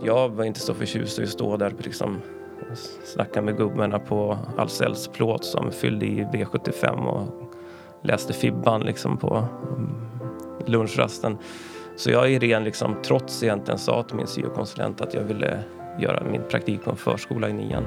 Mm. Jag var inte så förtjust i att stå där och liksom snacka med gubbarna på Ahlsells plåt som fyllde i V75 och läste Fibban liksom på mm, lunchrasten. Så jag är ren, liksom, trots egentligen sa till min syokonsulent att jag ville göra min praktik på en förskola i nian.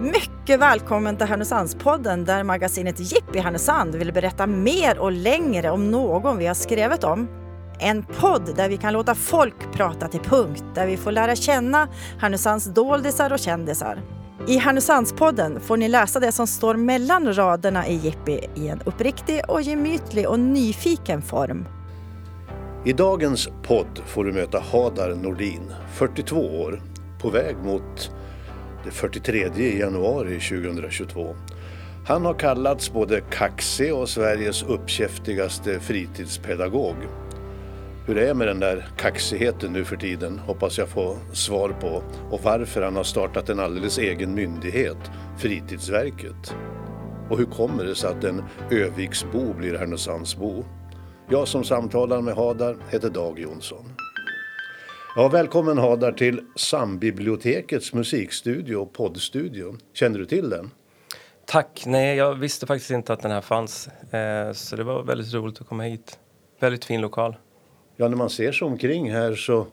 Mycket välkommen till Härnösandspodden där magasinet Jippi Härnösand vill berätta mer och längre om någon vi har skrivit om. En podd där vi kan låta folk prata till punkt, där vi får lära känna Härnösands doldisar och kändisar. I Härnösandspodden får ni läsa det som står mellan raderna i Jippi i en uppriktig och gemytlig och nyfiken form. I dagens podd får du möta Hadar Nordin, 42 år, på väg mot det 43 januari 2022. Han har kallats både kaxig och Sveriges uppkäftigaste fritidspedagog. Hur det är med den där kaxigheten nu för tiden hoppas jag få svar på och varför han har startat en alldeles egen myndighet, Fritidsverket. Och hur kommer det sig att en Öviksbo blir Härnösandsbo? Jag som samtalar med Hadar heter Dag Jonsson. Ja, välkommen Hadar till Sambibliotekets musikstudio och poddstudio. Känner du till den? Tack! Nej, jag visste faktiskt inte att den här fanns. Eh, så det var väldigt roligt att komma hit. Väldigt fin lokal. Ja, när man ser sig omkring här så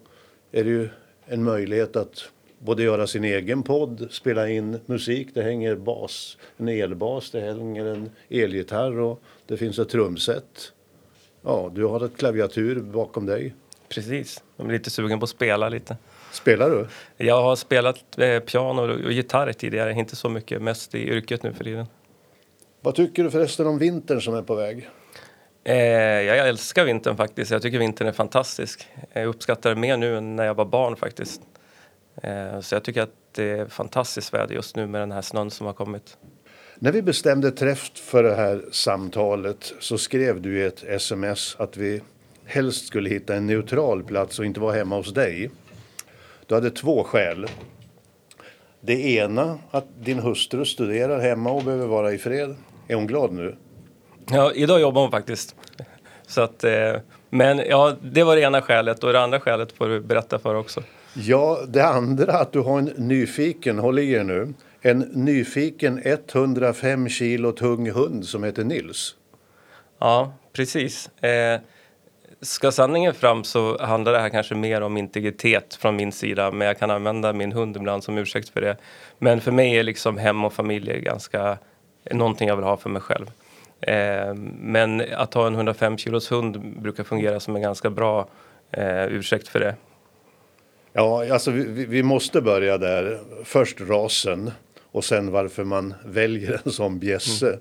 är det ju en möjlighet att både göra sin egen podd, spela in musik. Det hänger bas, en elbas, det hänger en elgitarr och det finns ett trumset. Ja, du har ett klaviatur bakom dig. Precis. Jag är lite sugen på att spela lite. Spelar du? Jag har spelat eh, piano och gitarr tidigare, inte så mycket, mest i yrket nu för tiden. Vad tycker du förresten om vintern som är på väg? Eh, jag älskar vintern faktiskt. Jag tycker vintern är fantastisk. Jag uppskattar det mer nu än när jag var barn faktiskt. Eh, så jag tycker att det är fantastiskt väder just nu med den här snön som har kommit. När vi bestämde träff för det här samtalet så skrev du i ett sms att vi helst skulle hitta en neutral plats och inte vara hemma hos dig. Du hade två skäl. Det ena att din hustru studerar hemma och behöver vara i fred. Är hon glad nu? Ja, idag jobbar hon faktiskt. Så att, eh, men ja, det var det ena skälet och det andra skälet får du berätta för också. Ja, det andra att du har en nyfiken, håll i er nu, en nyfiken 105 kilo tung hund som heter Nils. Ja, precis. Eh, ska sanningen fram så handlar det här kanske mer om integritet från min sida men jag kan använda min hund ibland som ursäkt för det. Men för mig är liksom hem och familj ganska någonting jag vill ha för mig själv. Eh, men att ha en 105 kilos hund brukar fungera som en ganska bra eh, ursäkt för det. Ja, alltså vi, vi, måste börja där. Först rasen och sen varför man väljer en sån bjässe. Mm.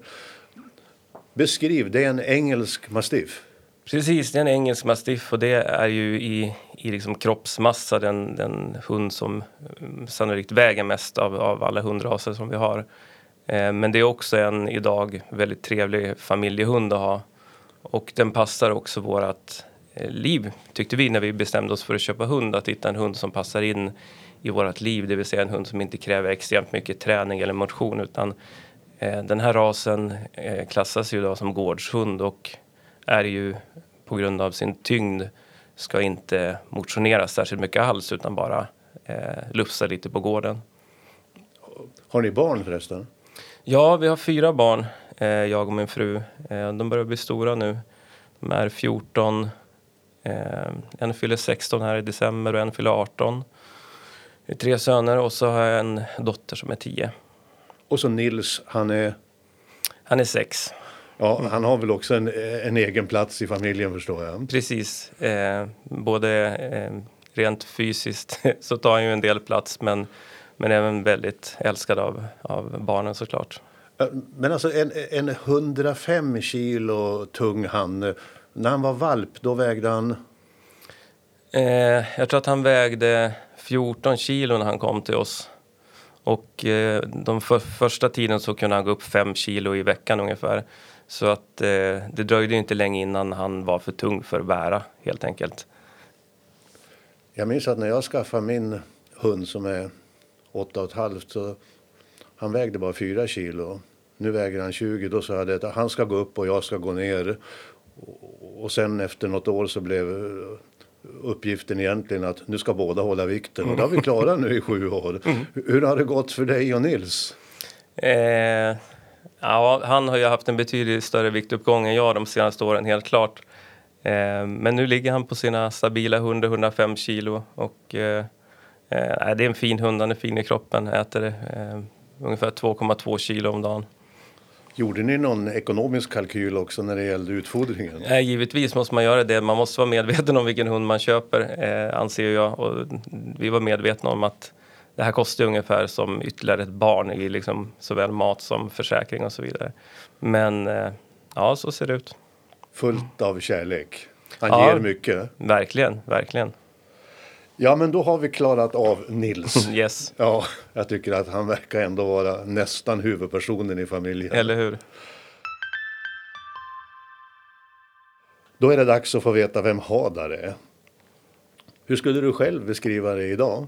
Beskriv, det är en engelsk mastiff. Precis, det är en engelsk mastiff och det är ju i, i liksom kroppsmassa den, den hund som mm, sannolikt väger mest av, av alla hundraser som vi har. Eh, men det är också en idag väldigt trevlig familjehund att ha. Och den passar också vårt eh, liv, tyckte vi när vi bestämde oss för att köpa hund. Att hitta en hund som passar in i vårt liv, det vill säga en hund som inte kräver extremt mycket träning eller motion. Utan eh, den här rasen klassas ju idag som gårdshund och är ju på grund av sin tyngd ska inte motionera särskilt mycket alls utan bara eh, lufsa lite på gården. Har ni barn förresten? Ja, vi har fyra barn, eh, jag och min fru. Eh, de börjar bli stora nu. De är 14, eh, en fyller 16 här i december och en fyller 18. Det är tre söner och så har jag en dotter som är 10. Och så Nils, han är? Han är 6. Ja, mm. han har väl också en, en, egen plats i familjen förstår jag. Precis. Eh, både eh, rent fysiskt så tar han ju en del plats men men även väldigt älskad av, av barnen såklart. Men alltså en, en 105 kilo tung han. När han var valp, då vägde han? Eh, jag tror att han vägde 14 kilo när han kom till oss. Och eh, de för, första tiden så kunde han gå upp 5 kilo i veckan ungefär. Så att eh, det dröjde inte länge innan han var för tung för att bära helt enkelt. Jag minns att när jag skaffade min hund som är åtta och ett halvt så han vägde bara fyra kilo. Nu väger han 20. Då sa jag att han ska gå upp och jag ska gå ner. Och sen efter något år så blev uppgiften egentligen att nu ska båda hålla vikten och det har vi klarat nu i sju år. Hur har det gått för dig och Nils? Eh, ja, han har ju haft en betydligt större viktuppgång än jag de senaste åren, helt klart. Eh, men nu ligger han på sina stabila 100-105 kilo och eh, eh, det är en fin hund, han är fin i kroppen, äter eh, ungefär 2,2 kilo om dagen. Gjorde ni någon ekonomisk kalkyl också när det gällde utfodringen? Eh, givetvis måste man göra det. Man måste vara medveten om vilken hund man köper, eh, anser jag. Och vi var medvetna om att det här kostar ungefär som ytterligare ett barn i liksom såväl mat som försäkring och så vidare. Men eh, ja, så ser det ut. Fullt av kärlek. Han Ja. ger mycket. Verkligen, verkligen. Ja, men då har vi klarat av Nils. Yes, Ja, jag tycker att han verkar ändå vara nästan huvudpersonen i familjen. eller hur? Då är det dags att få veta vem Hadar är. Hur skulle du själv beskriva det idag?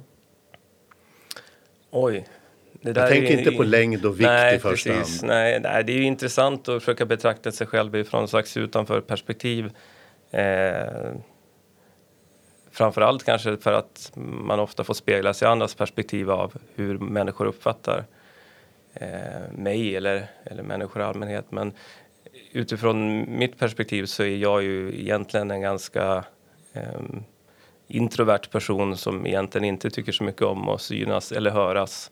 Oj. Det där Jag tänker ju- inte på längd och vikt nej, i första precis. hand. Nej, nej, det är ju intressant att försöka betrakta sig själv från ett slags utanför perspektiv. Eh, framförallt kanske för att man ofta får spegla sig i andras perspektiv av hur människor uppfattar eh, mig eller, eller människor i allmänhet. Men utifrån mitt perspektiv så är jag ju egentligen en ganska eh, introvert person som egentligen inte tycker så mycket om att synas eller höras.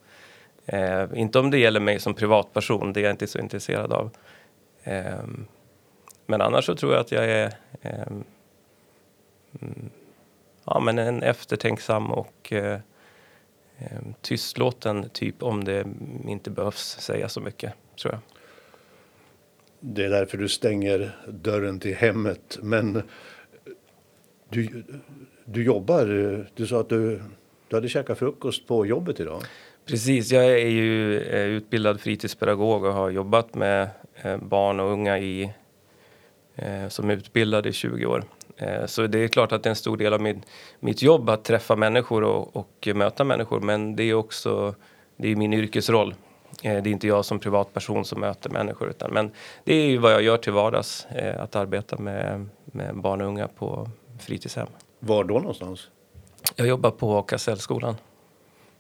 Eh, inte om det gäller mig som privatperson, det är jag inte så intresserad av. Eh, men annars så tror jag att jag är eh, mm, ja, men en eftertänksam och eh, ehm, tystlåten typ om det inte behövs säga så mycket, tror jag. Det är därför du stänger dörren till hemmet. Men du, du jobbar, du sa att du, du hade käkat frukost på jobbet idag. Precis, jag är ju eh, utbildad fritidspedagog och har jobbat med eh, barn och unga i, eh, som utbildad i 20 år. Eh, så det är klart att det är en stor del av min, mitt jobb att träffa människor och, och möta människor. Men det är också det är min yrkesroll. Eh, det är inte jag som privatperson som möter människor. Utan, men det är ju vad jag gör till vardags, eh, att arbeta med, med barn och unga på fritidshem. Var då någonstans? Jag jobbar på Kasellskolan.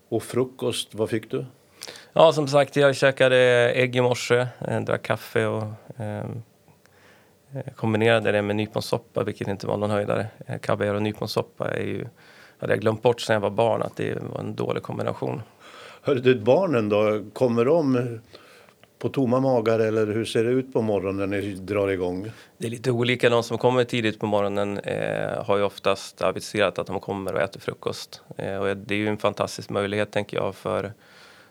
Och frukost, vad fick du? Ja, som sagt, jag käkade ägg i morse, drack kaffe och eh, kombinerade det med nyponsoppa, vilket inte var någon höjdare. Eh, Kaviar och nyponsoppa är ju, hade jag glömt bort sedan jag var barn att det var en dålig kombination. Hörru du, barnen då, kommer de på tomma magar eller hur ser det ut på morgonen när ni drar igång? Det är lite olika. De som kommer tidigt på morgonen eh, har ju oftast aviserat att de kommer och äter frukost. Eh, och det är ju en fantastisk möjlighet, tänker jag, för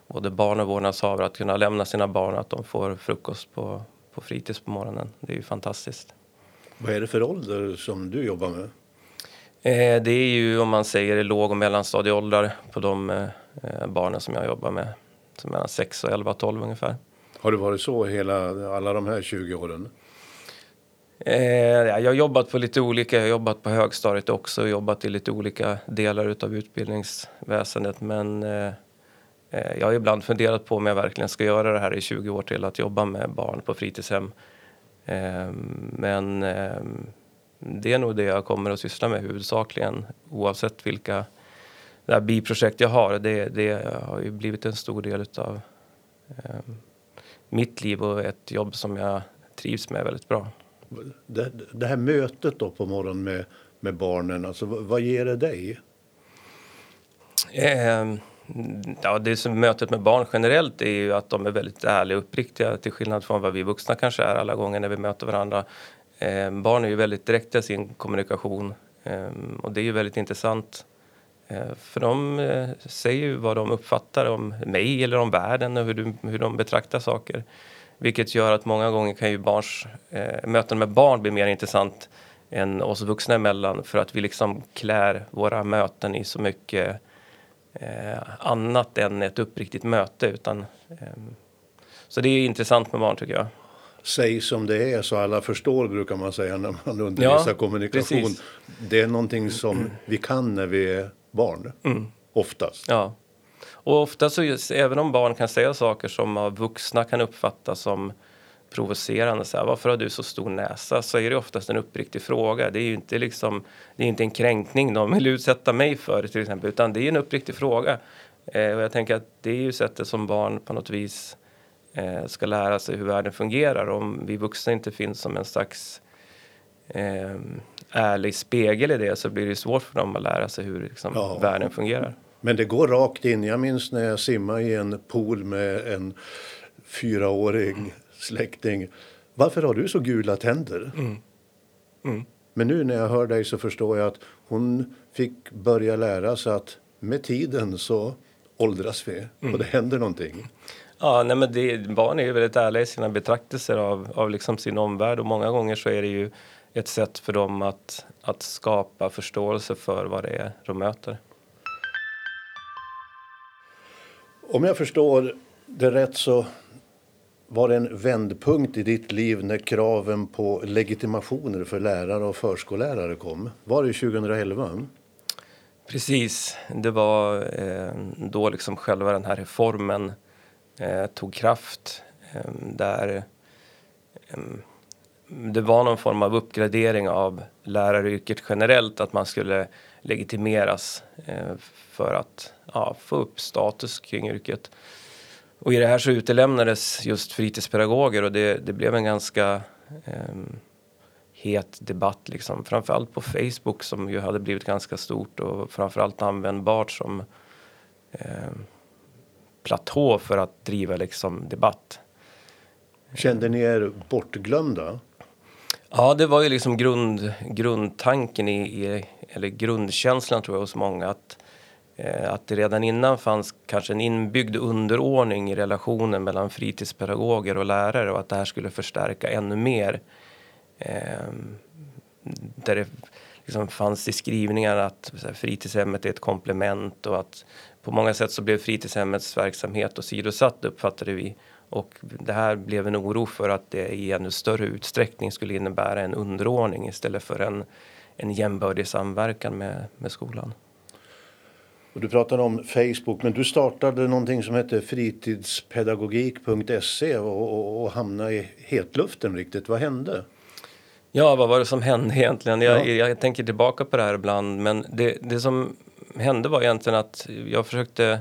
både barn och vårdnadshavare att kunna lämna sina barn, att de får frukost på, på fritids på morgonen. Det är ju fantastiskt. Vad är det för ålder som du jobbar med? Eh, det är ju om man säger låg och mellanstadieåldrar på de eh, barnen som jag jobbar med. Som mellan 6 och 11, 12 ungefär. Har det varit så hela, alla de här 20 åren? Eh, ja, jag har jobbat på lite olika, jag har jobbat på högstadiet också, jobbat i lite olika delar utav utbildningsväsendet. Men jag har ibland funderat på om jag verkligen ska göra det här i 20 år till, att jobba med barn på fritidshem. Eh, men eh, det är nog det jag kommer att syssla med huvudsakligen, oavsett vilka det här biprojekt jag har. Det, det har ju blivit en stor del utav eh, mitt liv och ett jobb som jag trivs med väldigt bra. Det, det här mötet då på morgonen med, med barnen, alltså, vad, vad ger det dig? Eh, ja, det som mötet med barn generellt är ju att de är väldigt ärliga och uppriktiga till skillnad från vad vi vuxna kanske är alla gånger när vi möter varandra. Eh, barn är ju väldigt direkta i sin kommunikation eh, och det är ju väldigt intressant. Eh, för de eh, säger ju vad de uppfattar om mig eller om världen och hur, du, hur de betraktar saker. Vilket gör att många gånger kan ju barns, eh, möten med barn bli mer intressant än oss vuxna emellan för att vi liksom klär våra möten i så mycket eh, annat än ett uppriktigt möte. Utan, ehm, så det är intressant med barn tycker jag. Säg som det är så alla förstår brukar man säga när man undervisar Ja, kommunikation. precis. Det är någonting som vi kan när vi är barn. Oftast. Ja. Och ofta så, just, även om barn kan säga saker som av vuxna kan uppfattas som provocerande. Så här, Varför har du så stor näsa? Så är det oftast en uppriktig fråga. Det är ju inte, liksom, det är inte en kränkning de vill utsätta mig för till exempel. Utan det är en uppriktig fråga. Eh, och jag tänker att det är ju sättet som barn på något vis eh, ska lära sig hur världen fungerar. Om vi vuxna inte finns som en slags eh, ärlig spegel i det så blir det svårt för dem att lära sig hur liksom, ja. världen fungerar. Men det går rakt in. Jag minns när jag simmade i en pool med en fyraårig släkting. Varför har du så gula tänder? Mm. Mm. Men nu när jag hör dig så förstår jag att hon fick börja lära sig att med tiden så åldras vi mm. och det händer någonting. Ja, nej men det, barn är ju väldigt ärliga i sina betraktelser av, av liksom sin omvärld och många gånger så är det ju ett sätt för dem att, att skapa förståelse för vad det är de möter. Om jag förstår det rätt så var det en vändpunkt i ditt liv när kraven på legitimationer för lärare och förskollärare kom. Var det 2011? Precis. Det var eh, då liksom själva den här reformen eh, tog kraft. Eh, där eh, det var någon form av uppgradering av läraryrket generellt. Att man skulle legitimeras eh, för att ja, få upp status kring yrket. Och i det här så utelämnades just fritidspedagoger och det, det blev en ganska eh, het debatt liksom. Framförallt på Facebook som ju hade blivit ganska stort och framförallt användbart som eh, platå för att driva liksom debatt. Kände ni er bortglömda? Ja, det var ju liksom grund, grundtanken i, i, eller grundkänslan tror jag hos många att Eh, att det redan innan fanns kanske en inbyggd underordning i relationen mellan fritidspedagoger och lärare och att det här skulle förstärka ännu mer. Ehm, där det liksom fanns i skrivningar att fritidshemmet är ett komplement och att på många sätt så blev fritidshemmets verksamhet åsidosatt uppfattade vi. Och det här blev en oro för att det i ännu större utsträckning skulle innebära en underordning istället för en, en jämbördig samverkan med, med skolan. Och du pratar om Facebook, men du startade någonting som hette fritidspedagogik.se och, och, och hamnade i hetluften riktigt. Vad hände? Ja, vad var det som hände egentligen? Jag, ja. jag tänker tillbaka på det här ibland, men det, det som hände var egentligen att jag försökte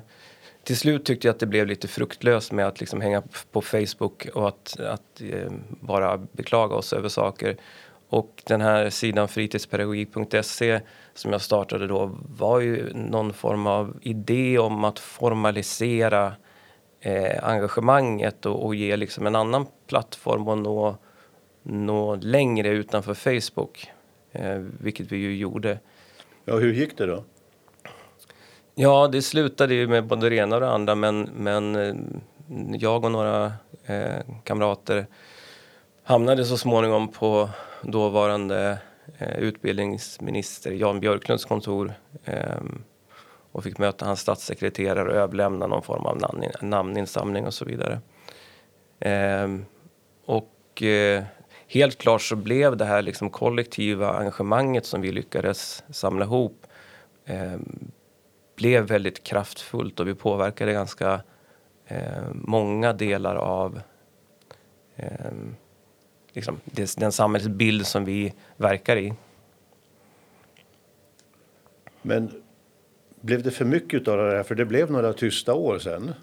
till slut tyckte jag att det blev lite fruktlöst med att liksom hänga på Facebook och att, att eh, bara beklaga oss över saker. Och den här sidan fritidspedagogik.se som jag startade då var ju någon form av idé om att formalisera eh, engagemanget och, och, ge liksom en annan plattform och nå, nå längre utanför Facebook. Eh, vilket vi ju gjorde. Ja, hur gick det då? Ja, det slutade ju med både det ena och det andra men, men eh, jag och några eh, kamrater hamnade så småningom på dåvarande eh, utbildningsminister Jan Björklunds kontor eh, och fick möta hans statssekreterare och överlämna någon form av namn, namninsamling och så vidare. Eh, och eh, helt klart så blev det här liksom kollektiva engagemanget som vi lyckades samla ihop ehm, blev väldigt kraftfullt och vi påverkade ganska eh, många delar av ehm, liksom, den samhällsbild som vi verkar i. Men blev det för mycket av det här? För det blev några tysta år sen.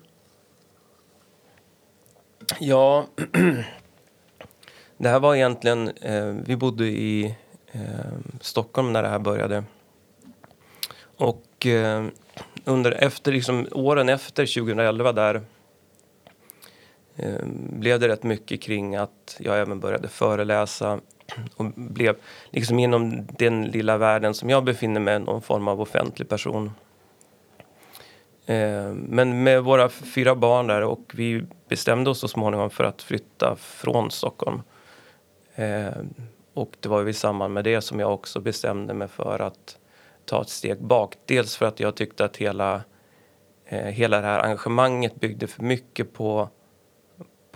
Ja, det här var egentligen... Eh, vi bodde i eh, Stockholm när det här började. Och eh, under, efter, liksom, åren efter 2011 där Ehm, blev det rätt mycket kring att jag även började föreläsa och blev liksom inom den lilla världen som jag befinner mig någon form av offentlig person. Ehm, men med våra fyra barn där och vi bestämde oss så småningom för att flytta från Stockholm. Ehm, och det var i samband med det som jag också bestämde mig för att ta ett steg bak. Dels för att jag tyckte att hela, eh, hela det här engagemanget byggde för mycket på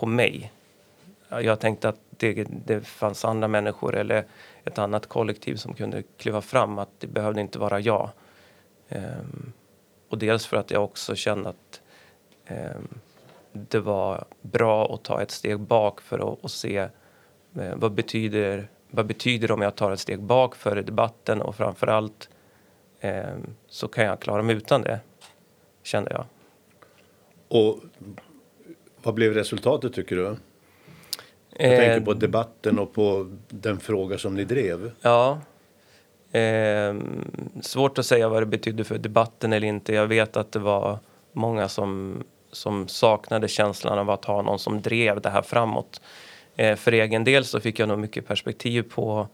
på mig. Jag tänkte att det, det fanns andra människor eller ett annat kollektiv som kunde kliva fram, att det behövde inte vara jag. Um, och dels för att jag också kände att um, det var bra att ta ett steg bak för att, att se eh, vad betyder vad betyder det om jag tar ett steg bak för debatten och framförallt eh, så kan jag klara mig utan det, kände jag. Och vad blev resultatet tycker du? Jag tänker på debatten och på den fråga som ni drev. Ja. Eh, svårt att säga vad det betydde för debatten eller inte. Jag vet att det var många som, som saknade känslan av att ha någon som drev det här framåt. Eh, för egen del så fick jag nog mycket perspektiv på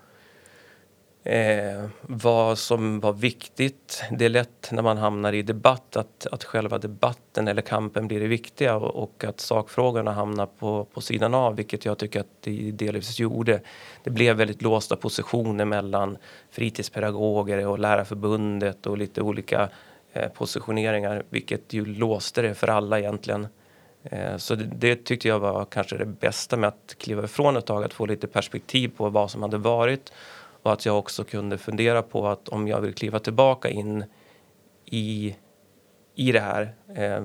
eh, vad som var viktigt. Det är lätt när man hamnar i debatt att, att själva debatten eller kampen blir det viktiga och, och att sakfrågorna hamnar på, på sidan av, vilket jag tycker att det delvis gjorde. Det blev väldigt låsta positioner mellan fritidspedagoger och Lärarförbundet och lite olika eh, positioneringar, vilket ju låste det för alla egentligen. Eh, så det, det, tyckte jag var kanske det bästa med att kliva ifrån ett tag, att få lite perspektiv på vad som hade varit och att jag också kunde fundera på att om jag vill kliva tillbaka in i, i det här, eh,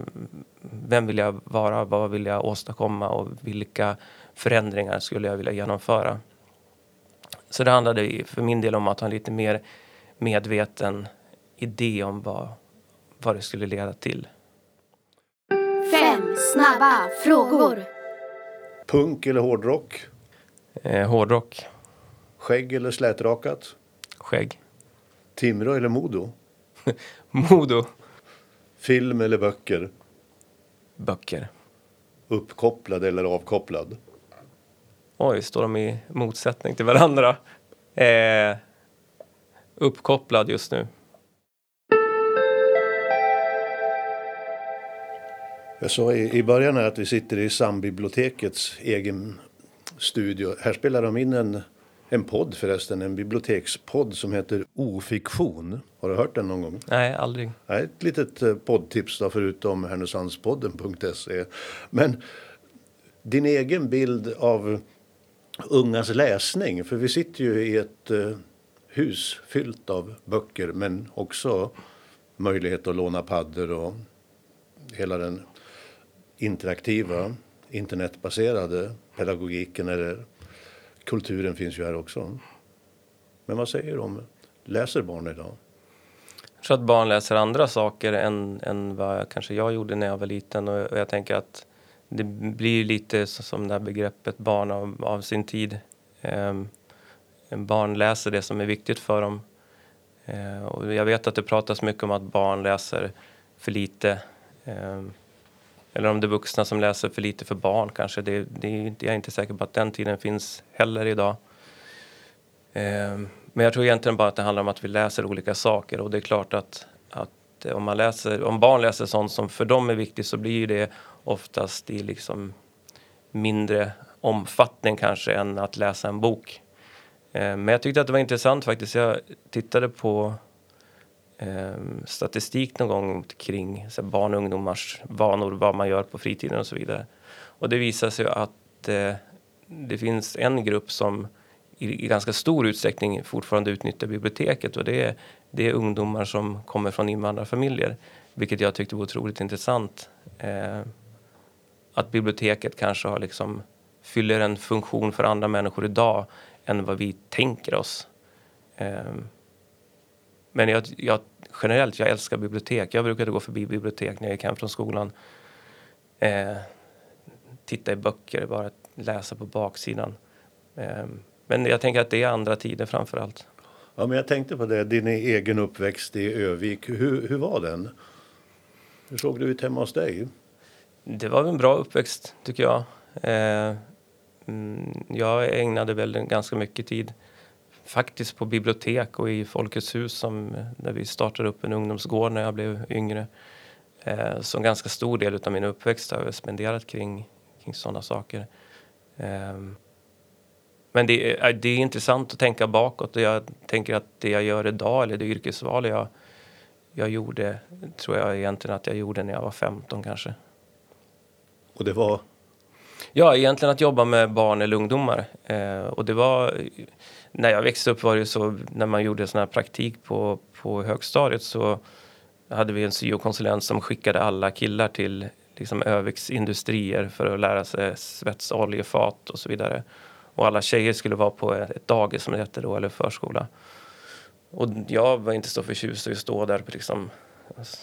vem vill jag vara, vad vill jag åstadkomma och vilka förändringar skulle jag vilja genomföra? Så det handlade för min del om att ha en lite mer medveten idé om vad, vad det skulle leda till. Fem snabba frågor. Punk eller hårdrock? Eh, hårdrock. Skägg eller slätrakat? Skägg. Timrå eller Modo? Modo. Film eller böcker? Böcker. Uppkopplad eller avkopplad? Oj, står de i motsättning till varandra? Eh, uppkopplad just nu. Jag sa i, början att vi sitter i Sambibliotekets egen studio. Här spelar de in en, en podd förresten, en bibliotekspodd som heter Ofiktion. Har du hört den någon gång? Nej, aldrig. Nej, ett litet eh, poddtips då, förutom härnösandspodden.se. Men din egen bild av ungas läsning, för vi sitter ju i ett uh, hus fyllt av böcker men också möjlighet att låna paddor och hela den interaktiva, internetbaserade pedagogiken eller kulturen finns ju här också. Men vad säger du läser barn idag? Jag tror att barn läser andra saker än, än vad kanske jag gjorde när jag var liten och jag tänker att det blir lite som det här begreppet barn av, av sin tid. Um, barn läser det som är viktigt för dem. Uh, och jag vet att det pratas mycket om att barn läser för lite. Um, eller om det är vuxna som läser för lite för barn kanske. Det, det, jag är inte säker på att den tiden finns heller idag. Eh, men jag tror egentligen bara att det handlar om att vi läser olika saker och det är klart att, att om, man läser, om barn läser sånt som för dem är viktigt så blir det oftast i liksom mindre omfattning kanske än att läsa en bok. Ehm, men jag tyckte att det var intressant faktiskt. Jag tittade på Ehm, statistik någon gång kring så barn och ungdomars vanor, vad man gör på fritiden och så vidare. Och det visar sig att eh, det finns en grupp som i, i, ganska stor utsträckning fortfarande utnyttjar biblioteket och det är, det är ungdomar som kommer från invandrarfamiljer. Vilket jag tyckte var otroligt intressant. Eh, att biblioteket kanske har liksom fyller en funktion för andra människor idag än vad vi tänker oss. Eh, men jag, jag, generellt, jag älskar bibliotek. Jag brukade gå förbi bibliotek när jag gick hem från skolan. Eh, titta i böcker, bara läsa på baksidan. Eh, men jag tänker att det är andra tider framför allt. Ja, men jag tänkte på det, din egen uppväxt i Övik. Hur, hur var den? Hur såg det ut hemma hos dig? Det var en bra uppväxt, tycker jag. Eh, mm, jag ägnade väl ganska mycket tid faktiskt på bibliotek och i Folkets hus som, där vi startade upp en ungdomsgård när jag blev yngre. Eh, så en ganska stor del av min uppväxt har jag spenderat kring, kring sådana saker. Eh, men det är, det är intressant att tänka bakåt och jag tänker att det jag gör idag, eller det yrkesval jag, jag gjorde, tror jag egentligen att jag gjorde när jag var 15 kanske. Och det var? Ja, egentligen att jobba med barn eller ungdomar. Eh, och det var när jag växte upp var det så när man gjorde sån här praktik på, på högstadiet så hade vi en syokonsulent som skickade alla killar till liksom Öviksindustrier för att lära sig svetsa oljefat och så vidare. Och alla tjejer skulle vara på ett dagis som det hette då, eller förskola. Och jag var inte så förtjust i att stå där och liksom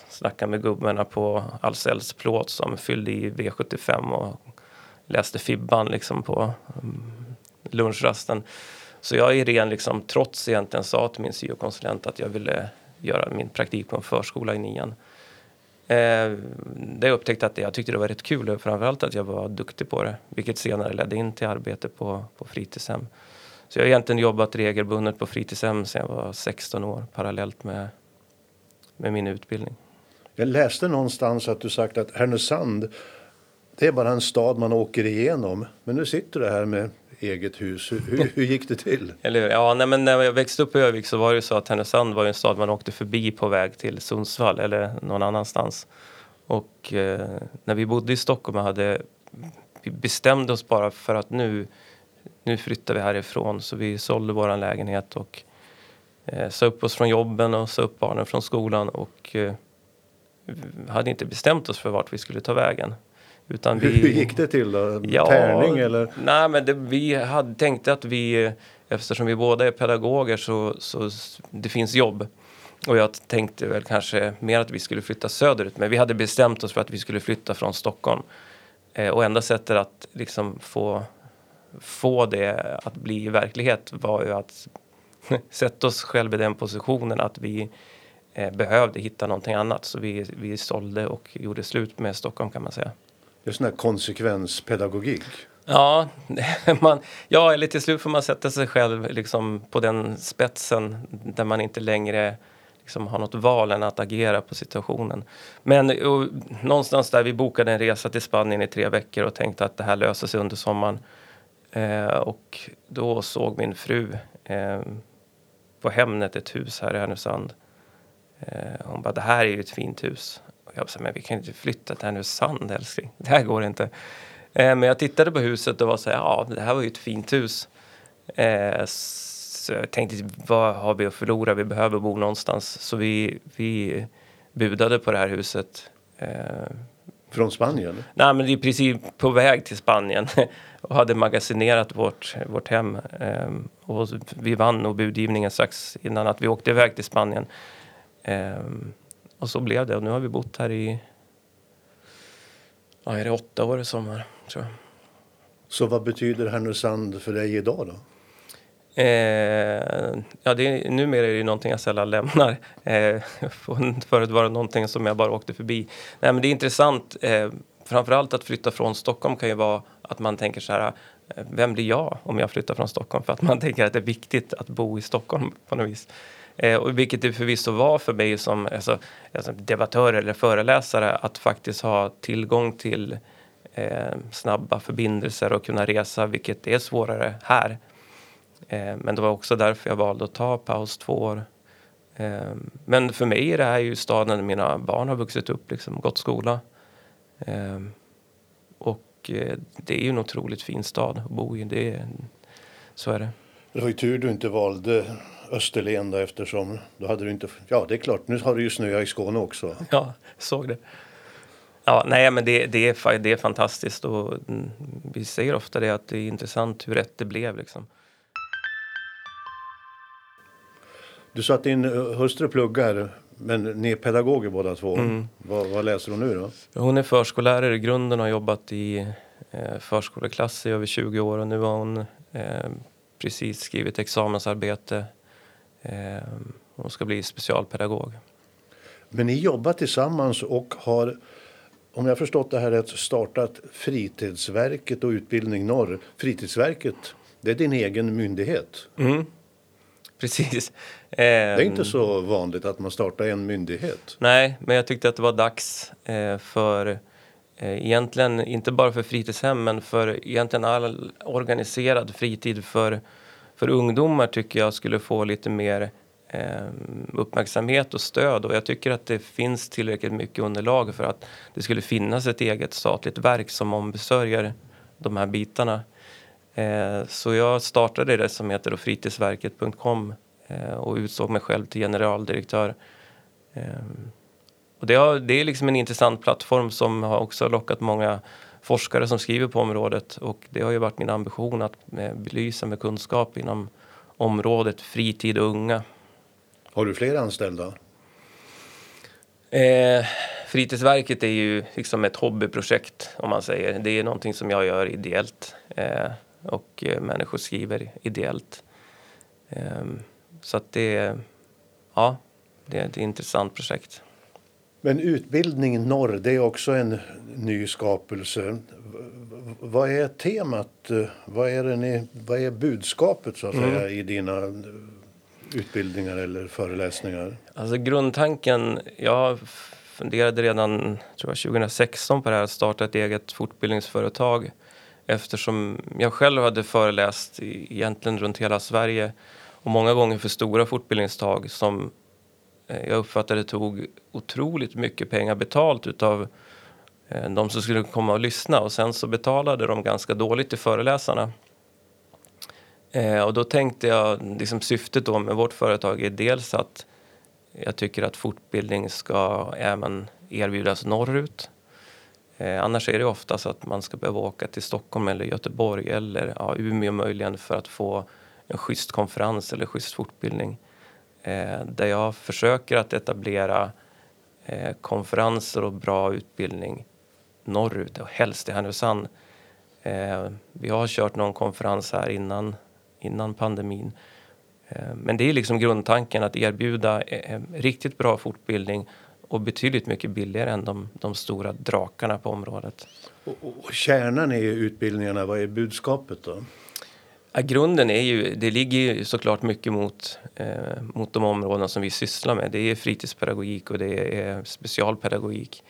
snacka med gubbarna på Ahlsells plåt som fyllde i V75 och läste Fibban liksom på mm, lunchrasten. Så jag är ren liksom, trots egentligen sa till min syokonsulent att jag ville göra min praktik på en förskola i nian. Eh, där jag upptäckte att jag tyckte det var rätt kul och framförallt att jag var duktig på det. Vilket senare ledde in till arbete på, på fritidshem. Så jag har egentligen jobbat regelbundet på fritidshem sedan jag var 16 år parallellt med, med min utbildning. Jag läste någonstans att du sagt att Härnösand det är bara en stad man åker igenom. Men nu sitter du här med eget hus. Hur, hur, gick det till? Eller, ja, nej, men när jag växte upp i Övik så var det så att Härnösand var en stad man åkte förbi på väg till Sundsvall eller någon annanstans. Och eh, när vi bodde i Stockholm och hade vi bestämde oss bara för att nu, nu flyttar vi härifrån. Så vi sålde vår lägenhet och eh, sa upp oss från jobben och sa upp barnen från skolan och eh, hade inte bestämt oss för vart vi skulle ta vägen. Utan vi, Hur gick det till då? Ja, Tärning eller? Nej men det, vi hade, tänkte att vi, eftersom vi båda är pedagoger så, så det finns jobb. Och jag tänkte väl kanske mer att vi skulle flytta söderut men vi hade bestämt oss för att vi skulle flytta från Stockholm. Eh, och enda sättet att liksom få, få det att bli verklighet var ju att sätta oss själva i den positionen att vi eh, behövde hitta någonting annat. Så vi, vi sålde och gjorde slut med Stockholm kan man säga. Det är sån här konsekvenspedagogik. Ja, man, ja, eller till slut får man sätta sig själv liksom på den spetsen där man inte längre liksom har något val än att agera på situationen. Men och, någonstans där vi bokade en resa till Spanien i tre veckor och tänkte att det här löser sig under sommaren. Eh, och då såg min fru eh, på Hemnet ett hus här i Härnösand. Eh, hon bara, det här är ju ett fint hus. Jag sa, men vi kan inte flytta till Härnösand älskling. Det här går inte. Eh, men jag tittade på huset och var så här, ja det här var ju ett fint hus. Eh, så jag tänkte, vad har vi att förlora? Vi behöver bo någonstans. Så vi, vi budade på det här huset. Eh, Från Spanien? Nej, men det är precis på väg till Spanien och hade magasinerat vårt, vårt hem. Eh, och vi vann nog budgivningen strax innan att vi åkte iväg till Spanien. Eh, och så blev det och nu har vi bott här i ja, är det åtta år i sommar tror jag. Så vad betyder Härnösand för dig idag då? Eh, ja, det är, numera är det någonting jag sällan lämnar. Eh, förut var det någonting som jag bara åkte förbi. Nej, men det är intressant. Eh, framförallt att flytta från Stockholm kan ju vara att man tänker så här. Eh, vem blir jag om jag flyttar från Stockholm? För att man tänker att det är viktigt att bo i Stockholm på något vis. Eh, och vilket det förvisso var för mig som alltså, alltså debattör eller föreläsare att faktiskt ha tillgång till eh, snabba förbindelser och kunna resa, vilket är svårare här. Eh, men det var också därför jag valde att ta paus två år. Eh, men för mig är det här ju staden där mina barn har vuxit upp, liksom, gått skola. Eh, och eh, det är ju en otroligt fin stad att bo i. Det, så är det. Det var ju tur du inte valde Österlen då eftersom då hade du inte, ja det är klart, nu har det ju snöat i Skåne också. Ja, såg det. Ja, nej men det, det, är, det är fantastiskt och mm, vi säger ofta det att det är intressant hur rätt det blev liksom. Du sa att din eh, hustru pluggar, men ni är pedagoger båda två. Mm. Vad, vad, läser hon nu då? Hon är förskollärare i grunden och har jobbat i eh, förskoleklass i över 20 år och nu har hon eh, precis skrivit examensarbete hon ska bli specialpedagog. Men ni jobbar tillsammans och har, om jag förstått det här rätt, startat Fritidsverket och Utbildning Norr. Fritidsverket, det är din egen myndighet? Mm. Precis. Det är inte så vanligt att man startar en myndighet. Nej, men jag tyckte att det var dags eh, för eh, egentligen inte bara för fritidshem men för egentligen all organiserad fritid för för ungdomar tycker jag skulle få lite mer eh, uppmärksamhet och stöd och jag tycker att det finns tillräckligt mycket underlag för att det skulle finnas ett eget statligt verk som ombesörjer de här bitarna. Eh, så jag startade det som heter fritidsverket.com eh, och utsåg mig själv till generaldirektör. Ehm, och det, har, det är liksom en intressant plattform som har också lockat många forskare som skriver på området och det har ju varit min ambition att belysa med kunskap inom området fritid och unga. Har du fler anställda? Eh, fritidsverket är ju liksom ett hobbyprojekt om man säger. Det är någonting som jag gör ideellt eh, och eh, människor skriver ideellt. Eh, så att det, ja, det är ett intressant projekt. Men utbildning norr, det är också en ny skapelse. Vad är temat? Vad är, ni, vad är budskapet så att mm. säga i dina utbildningar eller föreläsningar? Alltså grundtanken, jag funderade redan tror jag, 2016 på det här att starta ett eget fortbildningsföretag eftersom jag själv hade föreläst egentligen runt hela Sverige och många gånger för stora fortbildningstag som eh, Eh, jag uppfattade tog otroligt mycket pengar betalt utav eh, de som skulle komma och lyssna och sen så betalade de ganska dåligt till föreläsarna. Eh, och då tänkte jag, liksom syftet då med vårt företag är dels att jag tycker att fortbildning ska även erbjudas norrut. Eh, annars är det ofta så att man ska behöva åka till Stockholm eller Göteborg eller ja, Umeå möjligen för att få en schysst konferens eller schysst fortbildning. Eh, där jag försöker att etablera eh, konferenser och bra utbildning norrut och helst i Härnösand. Eh, vi har kört någon konferens här innan innan pandemin. Eh, men det är liksom grundtanken att erbjuda eh, eh, riktigt bra fortbildning och betydligt mycket billigare än de, de stora drakarna på området. Och, och kärnan i utbildningarna, vad är budskapet då? Ja, grunden är ju, det ligger ju såklart mycket mot, eh, mot de områden som vi sysslar med. Det är fritidspedagogik och det är specialpedagogik.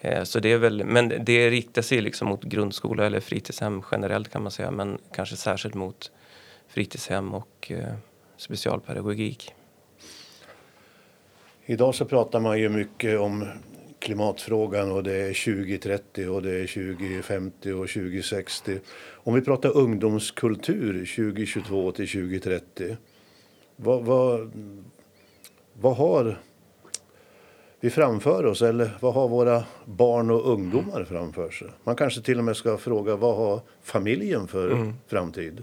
Eh, så det är väl, men det riktar sig liksom mot grundskola eller fritidshem generellt kan man säga, men kanske särskilt mot fritidshem och eh, specialpedagogik. Idag så pratar man ju mycket om klimatfrågan och det är 2030 och det är 2050 och 2060. Om vi pratar ungdomskultur 2022 till 2030. Vad, vad, vad har vi framför oss eller vad har våra barn och ungdomar framför sig? Man kanske till och med ska fråga vad har familjen för mm. framtid?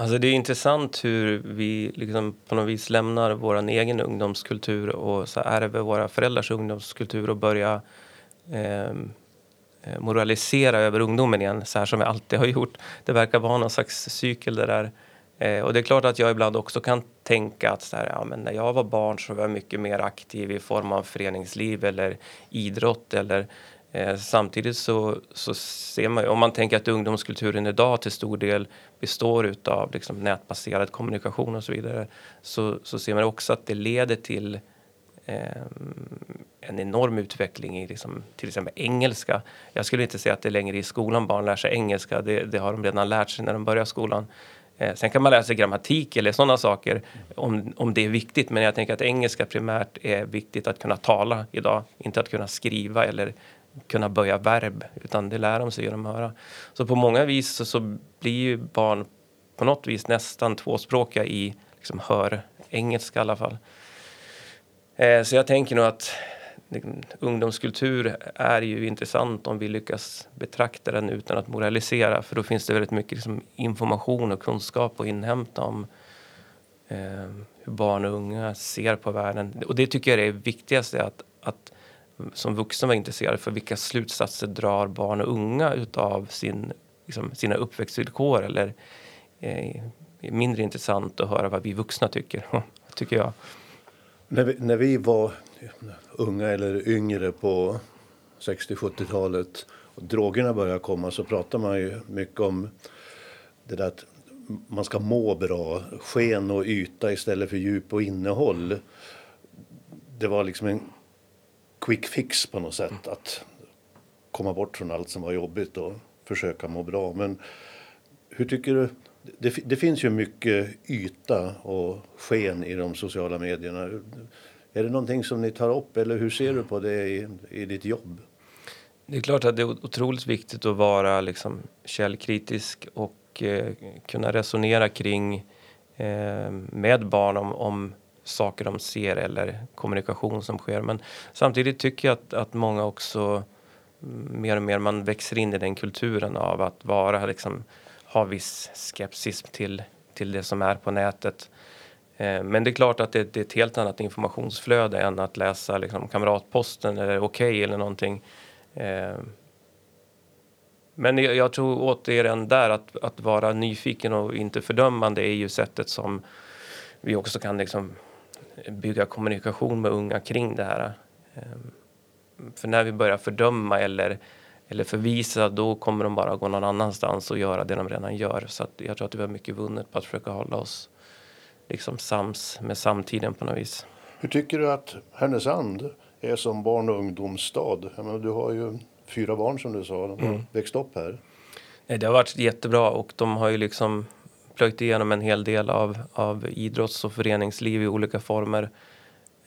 Alltså det är intressant hur vi liksom på något vis lämnar vår egen ungdomskultur och så ärver våra föräldrars ungdomskultur och börjar ehm, eh, moralisera över ungdomen igen, så här som vi alltid har gjort. Det verkar vara någon slags cykel det där. Eh, och det är klart att jag ibland också kan tänka att så här, ja, men när jag var barn så var jag mycket mer aktiv i form av föreningsliv eller idrott eller Eh, samtidigt så, så ser man om man tänker att ungdomskulturen idag till stor del består av liksom nätbaserad kommunikation och så vidare så, så ser man också att det leder till eh, en enorm utveckling i liksom, till exempel engelska. Jag skulle inte säga att det är längre i skolan barn lär sig engelska, det, det har de redan lärt sig när de börjar skolan. Eh, sen kan man lära sig grammatik eller sådana saker om, om det är viktigt. Men jag tänker att engelska primärt är viktigt att kunna tala idag, inte att kunna skriva eller kunna böja verb, utan det lär de sig genom att höra. Så på många vis så, så blir ju barn på något vis nästan tvåspråkiga i liksom, hör engelska i alla fall. Eh, så jag tänker nog att liksom, ungdomskultur är ju intressant om vi lyckas betrakta den utan att moralisera för då finns det väldigt mycket liksom, information och kunskap att inhämta om eh, hur barn och unga ser på världen. Och det tycker jag är det viktigaste att, att som vuxen var intresserad för vilka slutsatser drar barn och unga utav sin, liksom, sina uppväxtvillkor eller eh, mindre intressant att höra vad vi vuxna tycker, tycker jag. När vi, när vi var unga eller yngre på 60-70-talet och drogerna började komma så pratade man ju mycket om det där att man ska må bra, sken och yta istället för djup och innehåll. Det var liksom en quick fix på något sätt. Mm. Att komma bort från allt som var jobbigt och försöka må bra. Men hur tycker du? Det, det finns ju mycket yta och sken i de sociala medierna. Är det någonting som ni tar upp eller hur ser du på det i, i ditt jobb? Det är klart att det är otroligt viktigt att vara liksom källkritisk och eh, kunna resonera kring eh, med barn om, om saker de ser eller kommunikation som sker. Men samtidigt tycker jag att, att många också mm, mer och mer man växer in i den kulturen av att vara liksom ha viss skepsis till, till det som är på nätet. Eh, men det är klart att det, det, är ett helt annat informationsflöde än att läsa liksom, Kamratposten eller Okej okay eller någonting. Eh, men jag, jag tror återigen där att, att vara nyfiken och inte fördömande är ju sättet som vi också kan liksom bygga kommunikation med unga kring det här. Ehm, för när vi börjar fördöma eller, eller förvisa då kommer de bara gå någon annanstans och göra det de redan gör. Så jag tror att vi har mycket vunnet på att försöka hålla oss liksom sams med samtiden på något vis. Hur tycker du att Härnösand är som barn och ungdomsstad? Menar, du har ju fyra barn som du sa, de har mm. växt upp här. Det har varit jättebra och de har ju liksom plöjt igenom en hel del av, av idrotts och föreningsliv i olika former.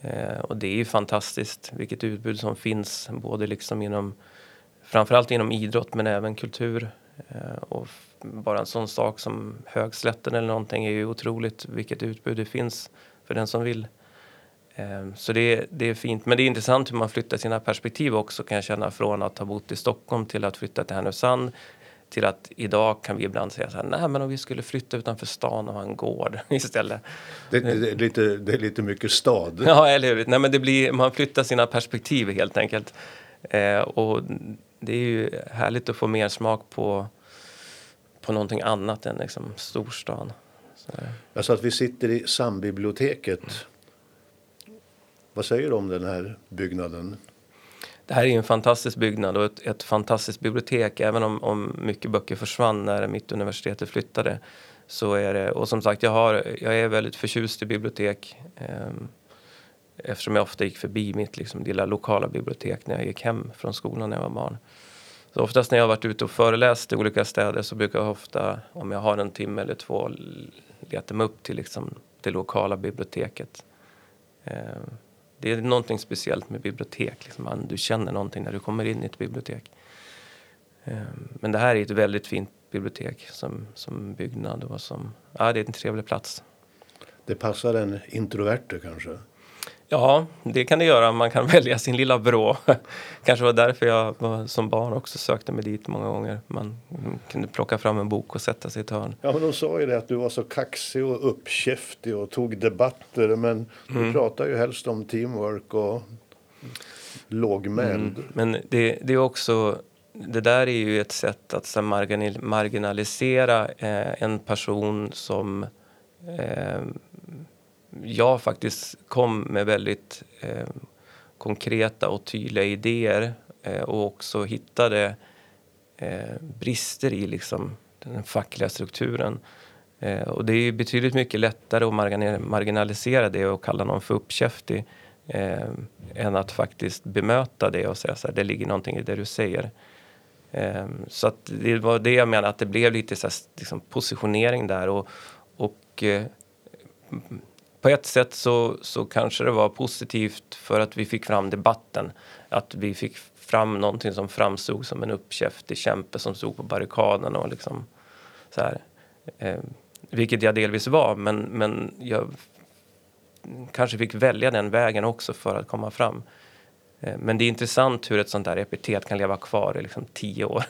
Eh, och det är ju fantastiskt vilket utbud som finns både liksom inom framförallt inom idrott men även kultur. Eh, och bara en sån sak som Högslätten eller någonting är ju otroligt vilket utbud det finns för den som vill. Eh, så det, det är fint. Men det är intressant hur man flyttar sina perspektiv också kan jag känna från att ha bott i Stockholm till att flytta till Härnösand till att idag kan vi ibland säga så här, nej men om vi skulle flytta utanför stan och ha en gård istället. Det, det, det, är, lite, det är lite mycket stad. Ja, eller hur. Nej, men det blir, man flyttar sina perspektiv helt enkelt. Eh, och det är ju härligt att få mer smak på, på någonting annat än liksom storstan. Så. Sa att vi sitter i sambiblioteket. Vad säger du om den här byggnaden? Det här är en fantastisk byggnad och ett, ett fantastiskt bibliotek. Även om, om mycket böcker försvann när Mittuniversitetet flyttade. Så är det, och som sagt, jag, har, jag är väldigt förtjust i bibliotek. Eh, eftersom jag ofta gick förbi mitt liksom, lilla lokala bibliotek när jag gick hem från skolan när jag var barn. Så oftast när jag har varit ute och föreläst i olika städer så brukar jag ofta, om jag har en timme eller två, leta mig upp till liksom, det lokala biblioteket. Eh, det är någonting speciellt med bibliotek. Liksom. Du känner någonting när du kommer in i ett bibliotek. Ehm, men det här är ett väldigt fint bibliotek som, som byggnad och som, ja det är en trevlig plats. Det passar en introverte kanske? Ja, det kan det göra. Man kan välja sin lilla vrå. Kanske var därför jag var, som barn också sökte mig dit många gånger. Man kunde plocka fram en bok och sätta sig i ett hörn. Ja, men de sa ju det att du var så kaxig och uppkäftig och tog debatter. Men mm. du pratar ju helst om teamwork och lågmäld. Mm, men det, det är också det där är ju ett sätt att så, marginalisera eh, en person som eh, jag faktiskt kom med väldigt eh, konkreta och tydliga idéer eh, och också hittade eh, brister i liksom, den fackliga strukturen. Eh, och det är betydligt mycket lättare att marginalisera det och kalla någon för uppkäftig eh, än att faktiskt bemöta det och säga så här, det ligger någonting i det du säger. Eh, så att det var det jag menar, att det blev lite så här, liksom, positionering där och, och eh, på ett sätt så, så kanske det var positivt för att vi fick fram debatten. Att vi fick fram någonting som framstod som en uppkäftig kämpe som stod på barrikaderna. och liksom så här. Eh, vilket jag delvis var, men, men jag kanske fick välja den vägen också för att komma fram. Eh, men det är intressant hur ett sånt där epitet kan leva kvar i liksom tio år.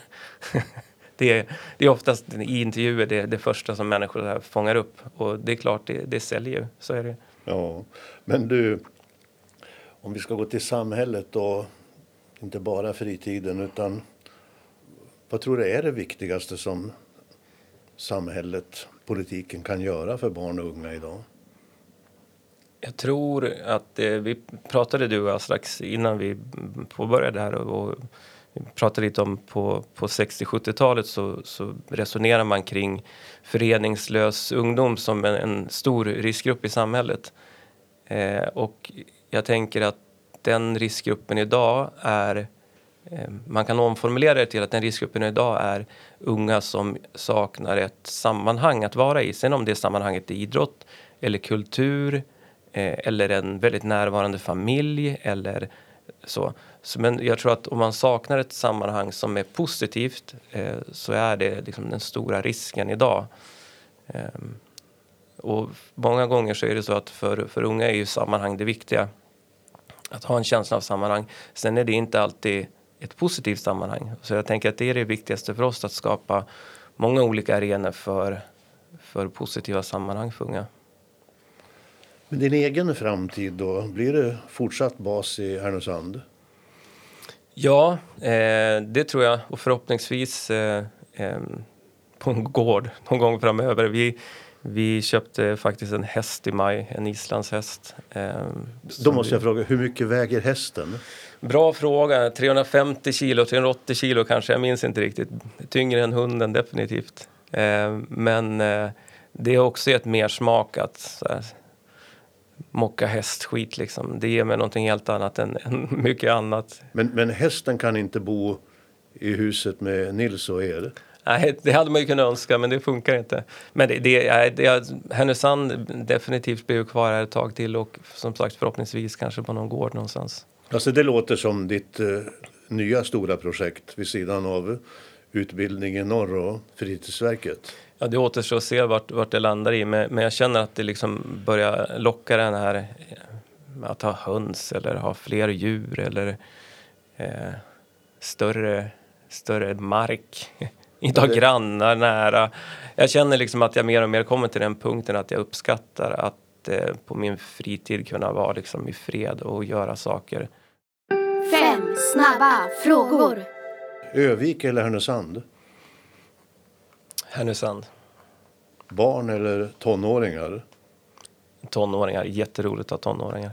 det, är, det är oftast i intervjuer det, det första som människor fångar upp. Och det är klart, det, det säljer ju. Så är det. Ja, men du, om vi ska gå till samhället och inte bara fritiden utan vad tror du är det viktigaste som samhället, politiken kan göra för barn och unga idag? Jag tror att eh, vi pratade du och jag strax innan vi påbörjade här och, och pratade lite om på, på 60-70-talet så, så resonerar man kring föreningslös ungdom som en, en stor riskgrupp i samhället. Eh, och jag tänker att den riskgruppen idag är eh, man kan omformulera det till att den riskgruppen idag är unga som saknar ett sammanhang att vara i. Sen om det sammanhanget är idrott eller kultur eh, eller en väldigt närvarande familj eller så så. Men jag tror att om man saknar ett sammanhang som är positivt eh, så är det liksom den stora risken idag. Eh, och många gånger så är det så att för, för unga är ju sammanhang det viktiga. Att ha en känsla av sammanhang. Sen är det inte alltid ett positivt sammanhang. Så jag tänker att det är det viktigaste för oss att skapa många olika arenor för, för positiva sammanhang för unga. Men din egen framtid då? Blir det fortsatt bas i Härnösand? Ja, eh, det tror jag. Och förhoppningsvis eh, eh, på en gård någon gång framöver. Vi, vi köpte faktiskt en häst i maj, en islandshäst. Eh, Då måste jag fråga, hur mycket väger hästen? Bra fråga. 350 kilo, 380 kilo kanske, jag minns inte riktigt. Tyngre än hunden definitivt. Eh, men eh, det har också gett mer smak att här, mocka hästskit liksom. Det ger mig någonting helt annat än, än mycket annat. Men, men hästen kan inte bo i huset med Nils och er? Nej, det hade man ju kunnat önska, men det funkar inte. Men det, det, det, Härnösand definitivt blir kvar här ett tag till och som sagt förhoppningsvis kanske på någon gård någonstans. Alltså det låter som ditt uh, nya stora projekt vid sidan av utbildningen norr och fritidsverket. Ja, det återstår att se vart, vart det landar i, men, men jag känner att det liksom börjar locka den här att ha höns eller ha fler djur eller eh, större, större mark. Inte ha grannar nära. Jag känner liksom att jag mer och mer kommer till den punkten att jag uppskattar att eh, på min fritid kunna vara liksom i fred och göra saker. Fem snabba frågor. Övik eller Härnösand? Härnösand. Barn eller tonåringar? Tonåringar. Jätteroligt att ha tonåringar.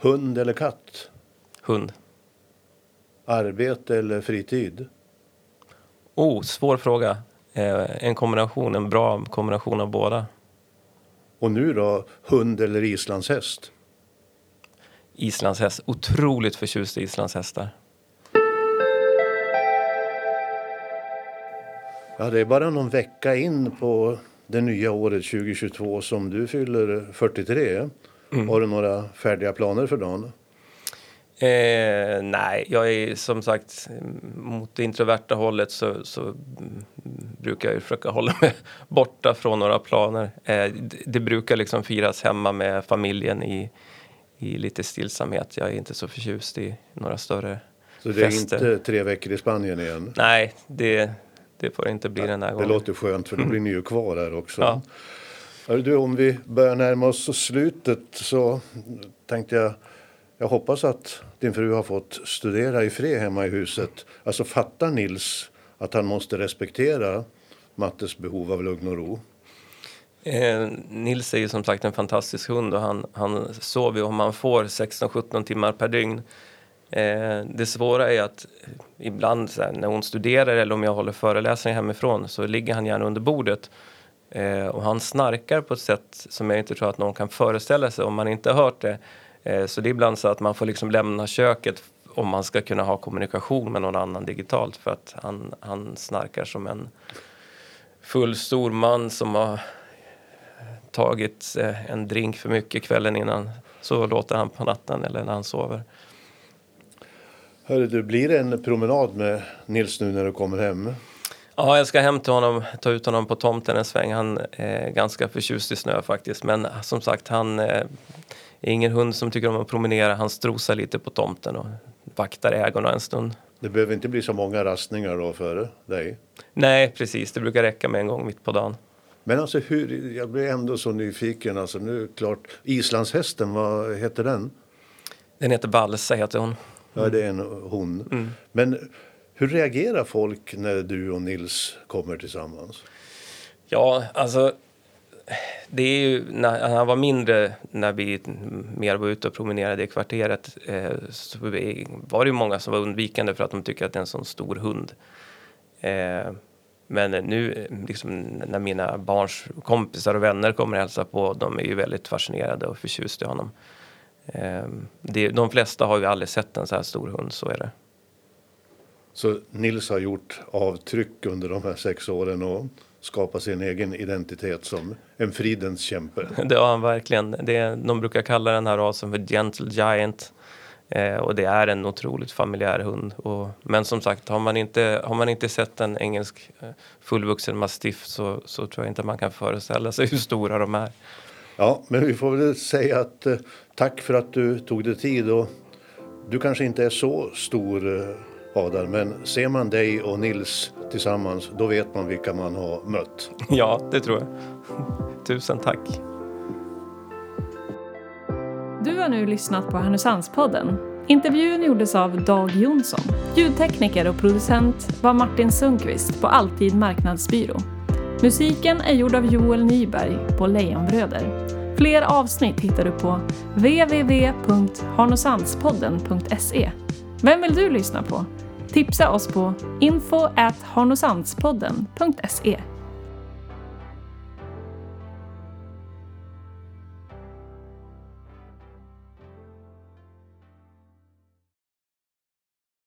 Hund eller katt? Hund. Arbete eller fritid? Oh, svår fråga. Eh, en kombination, en bra kombination av båda. Och nu då, hund eller islandshäst? Islandshäst. Otroligt förtjust i islandshästar. Ja, det är bara någon vecka in på det nya året 2022 som du fyller 43. Mm. Har du några färdiga planer för dagen? Eh, nej, jag är som sagt mot det introverta hållet så, så brukar jag försöka hålla mig borta från några planer. Eh, det, det, brukar liksom firas hemma med familjen i, i lite stillsamhet. Jag är inte så förtjust i några större Så det är fester. inte tre veckor i Spanien igen? Nej, det, det får inte bli ja, den här gången. Det låter skönt för då blir ni ju kvar här också. Ja. Du, om vi börjar närma oss slutet så tänkte jag jag hoppas att din fru har fått studera i fred hemma i huset. Alltså fattar Nils att han måste respektera Mattes behov av lugn och ro? Eh, Nils är ju som sagt en fantastisk hund och han, han sover om han får 16-17 timmar per dygn. Eh, det svåra är att ibland här, när hon studerar eller om jag håller föreläsningar hemifrån så ligger han gärna under bordet. Eh, och han snarkar på ett sätt som jag inte tror att någon kan föreställa sig om man inte har hört det. Eh, så det är ibland så att man får liksom lämna köket om man ska kunna ha kommunikation med någon annan digitalt för att han, han snarkar som en full stor man som har tagit eh, en drink för mycket kvällen innan. Så låter han på natten eller när han sover. Hörru du, blir det en promenad med Nils nu när du kommer hem? Ja, jag ska hem till honom, ta ut honom på tomten en sväng. Han är ganska förtjust i snö faktiskt. Men som sagt, han är ingen hund som tycker om att promenera. Han strosar lite på tomten och vaktar ägorna en stund. Det behöver inte bli så många rastningar då för dig? Nej, precis. Det brukar räcka med en gång mitt på dagen. Men alltså hur, jag blir ändå så nyfiken. Alltså nu klart, islandshästen, vad heter den? Den heter Balsa, heter hon. Ja, det är en hon. Mm. Men hur reagerar folk när du och Nils kommer tillsammans? Ja, alltså det är ju när han var mindre, när vi mer var ute och promenerade i kvarteret, eh, så var det ju många som var undvikande för att de tycker att det är en sån stor hund. Eh, men nu liksom, när mina barns kompisar och vänner kommer och hälsar på, de är ju väldigt fascinerade och förtjusta i honom. Eh, det, de flesta har ju aldrig sett en så här stor hund, så är det. Så Nils har gjort avtryck under de här sex åren och skapat sin egen identitet som en fridens kämpe. Det har han verkligen. Det de brukar kalla den här rasen för Gentle Giant. Eh, och det är en otroligt familjär hund. Och, men som sagt, har man inte, har man inte sett en engelsk eh, fullvuxen mastiff så, så tror jag inte man kan föreställa sig hur stora de är. Ja, men vi får väl säga att eh, tack för att du tog dig tid. Och du kanske inte är så stor, eh, Hadar, men ser man dig och Nils tillsammans, då vet man vilka man har mött. Ja, det tror jag. Tusen tack. Du har nu lyssnat på Härnösandspodden. Intervjun gjordes av Dag Jonsson. Ljudtekniker och producent var Martin Sundqvist på Alltid Marknadsbyrå. Musiken är gjord av Joel Nyberg på Lejonbröder. Fler avsnitt hittar du på www.harnosandspodden.se. Vem vill du lyssna på? Tipsa oss på info at harnosandspodden.se